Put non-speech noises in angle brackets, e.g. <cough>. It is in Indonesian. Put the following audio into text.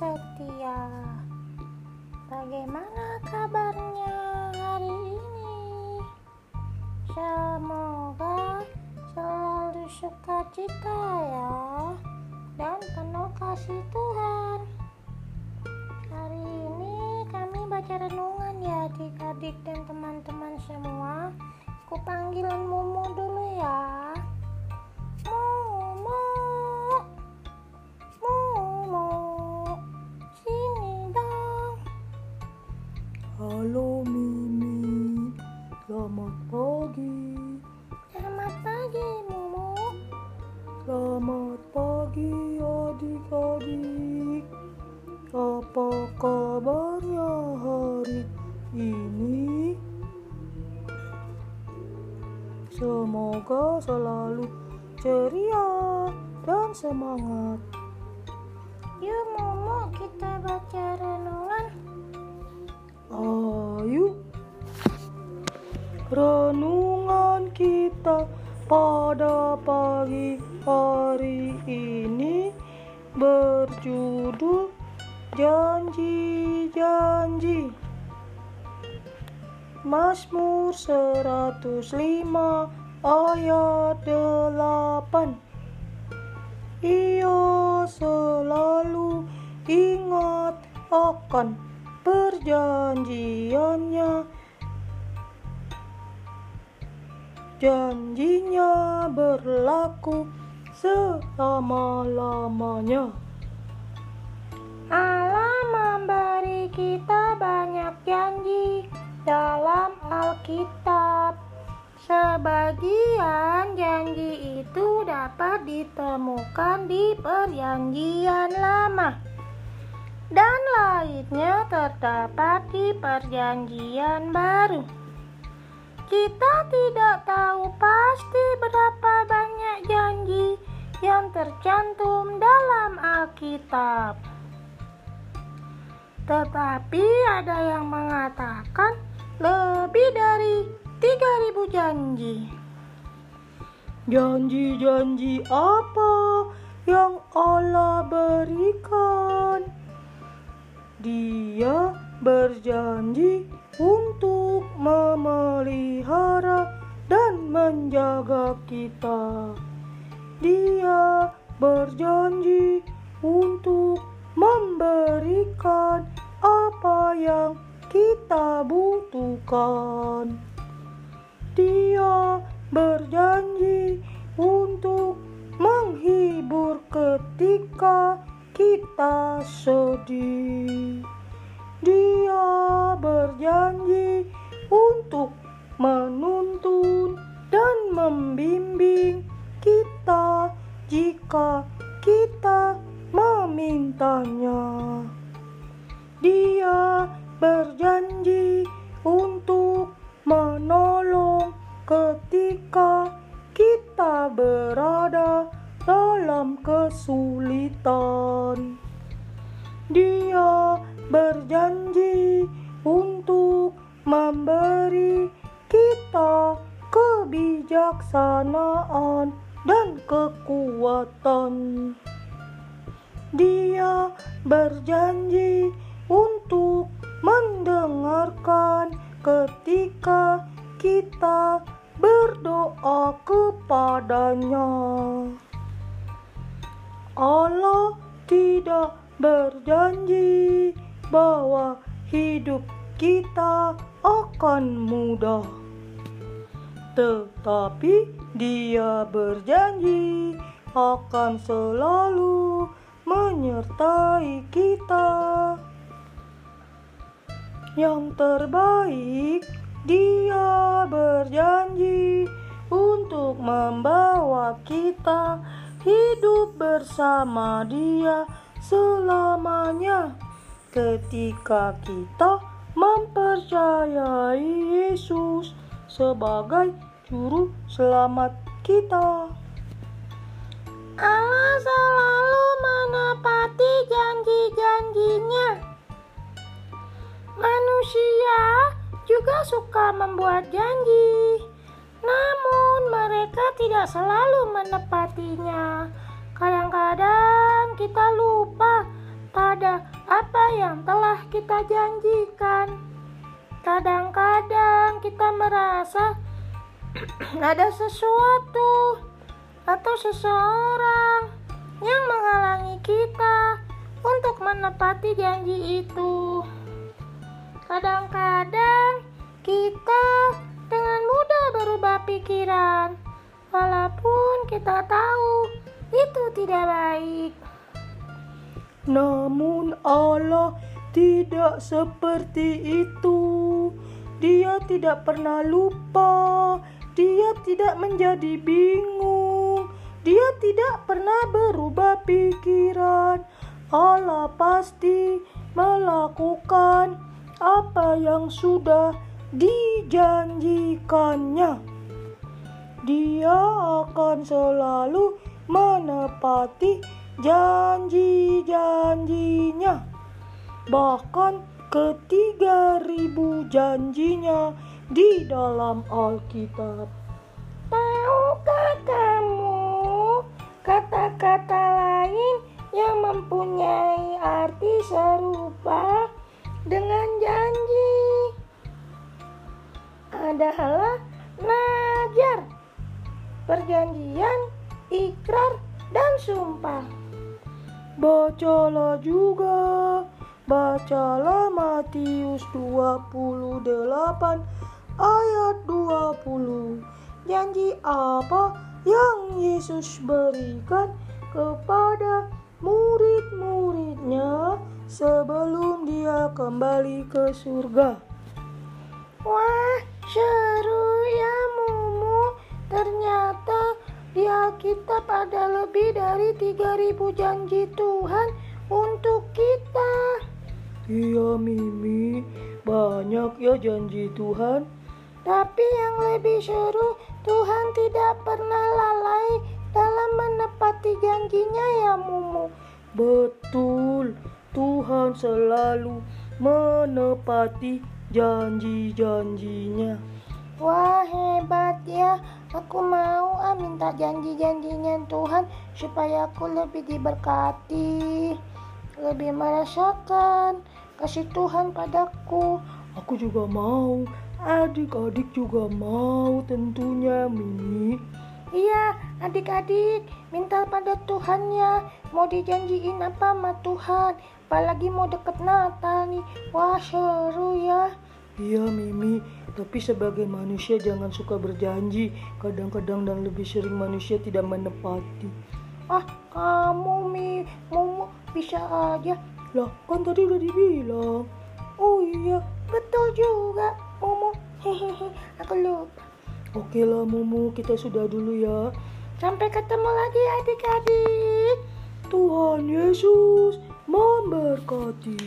setia. Bagaimana kabarnya hari ini? Semoga selalu sukacita ya dan penuh kasih Tuhan. Hari ini kami baca renungan ya adik-adik dan teman-teman semua. Ku panggilan Halo Mimi, selamat pagi. Selamat pagi, Momo. Selamat pagi adik-adik. Apa kabarnya hari ini? Semoga selalu ceria dan semangat. Yuk, Momo, kita baca renungan. Ayo, renungan kita pada pagi hari ini berjudul Janji-janji. Mazmur 105 ayat 8 Ia selalu ingat akan perjanjiannya. Janjinya berlaku selama-lamanya. Allah memberi kita banyak janji dalam Alkitab. Sebagian janji itu dapat ditemukan di Perjanjian Lama, dan lainnya terdapat di Perjanjian Baru. Kita tidak tahu pasti berapa banyak janji yang tercantum dalam Alkitab. Tetapi ada yang mengatakan lebih dari 3000 janji. Janji-janji apa yang Allah berikan? Dia berjanji untuk memelihara dan menjaga kita. Dia berjanji untuk memberikan apa yang kita butuhkan. Dia berjanji untuk menghibur ketika kita sedih. Dia berjanji untuk menuntun dan membimbing kita jika kita memintanya. Berjanji untuk memberi kita kebijaksanaan dan kekuatan. Dia berjanji untuk mendengarkan ketika kita berdoa kepadanya. Allah tidak berjanji bahwa hidup kita akan mudah, tetapi Dia berjanji akan selalu menyertai kita. Yang terbaik, Dia berjanji untuk membawa kita hidup bersama Dia selamanya ketika kita mempercayai Yesus sebagai juru selamat kita. Allah selalu menepati janji-janjinya. Manusia juga suka membuat janji, namun mereka tidak selalu menepatinya. Kadang-kadang kita lupa pada apa yang telah kita janjikan. Kadang-kadang kita merasa <clears throat> ada sesuatu atau seseorang yang menghalangi kita untuk menepati janji itu. Kadang-kadang kita dengan mudah berubah pikiran, walaupun kita tahu itu tidak baik. Namun Allah tidak seperti itu. Dia tidak pernah lupa. Dia tidak menjadi bingung. Dia tidak pernah berubah pikiran. Allah pasti melakukan apa yang sudah dijanjikannya. Dia akan selalu menepati janji-janjinya. Bahkan ketiga ribu janjinya di dalam Alkitab. Tahukah kamu kata-kata lain yang mempunyai arti serupa dengan janji adalah najar, perjanjian, ikrar, dan sumpah. Bacalah juga, bacalah Matius 28 ayat 20. Janji apa yang Yesus berikan kepada murid-muridnya sebelum dia kembali ke surga? Wah, seru ya Mumu. Ternyata di Alkitab ada lebih dari 3000 janji Tuhan untuk kita. Iya Mimi, banyak ya janji Tuhan. Tapi yang lebih seru, Tuhan tidak pernah lalai dalam menepati janjinya ya Mumu. Betul, Tuhan selalu menepati janji-janjinya. Wah aku mau ah minta janji-janjinya Tuhan supaya aku lebih diberkati, lebih merasakan kasih Tuhan padaku. Aku juga mau, adik-adik juga mau tentunya Mimi. Iya, adik-adik, minta pada Tuhan ya. Mau dijanjiin apa sama Tuhan? Apalagi mau deket Natal nih. Wah, seru ya. Iya Mimi, tapi sebagai manusia jangan suka berjanji. Kadang-kadang dan lebih sering manusia tidak menepati. Ah, kamu Mi, Mumu bisa aja. Lah, kan tadi udah dibilang. Oh iya, Betul juga, Mumu. Hehehe, aku lupa. oke lah Mumu, kita sudah dulu ya. Sampai ketemu lagi adik-adik. Tuhan Yesus memberkati.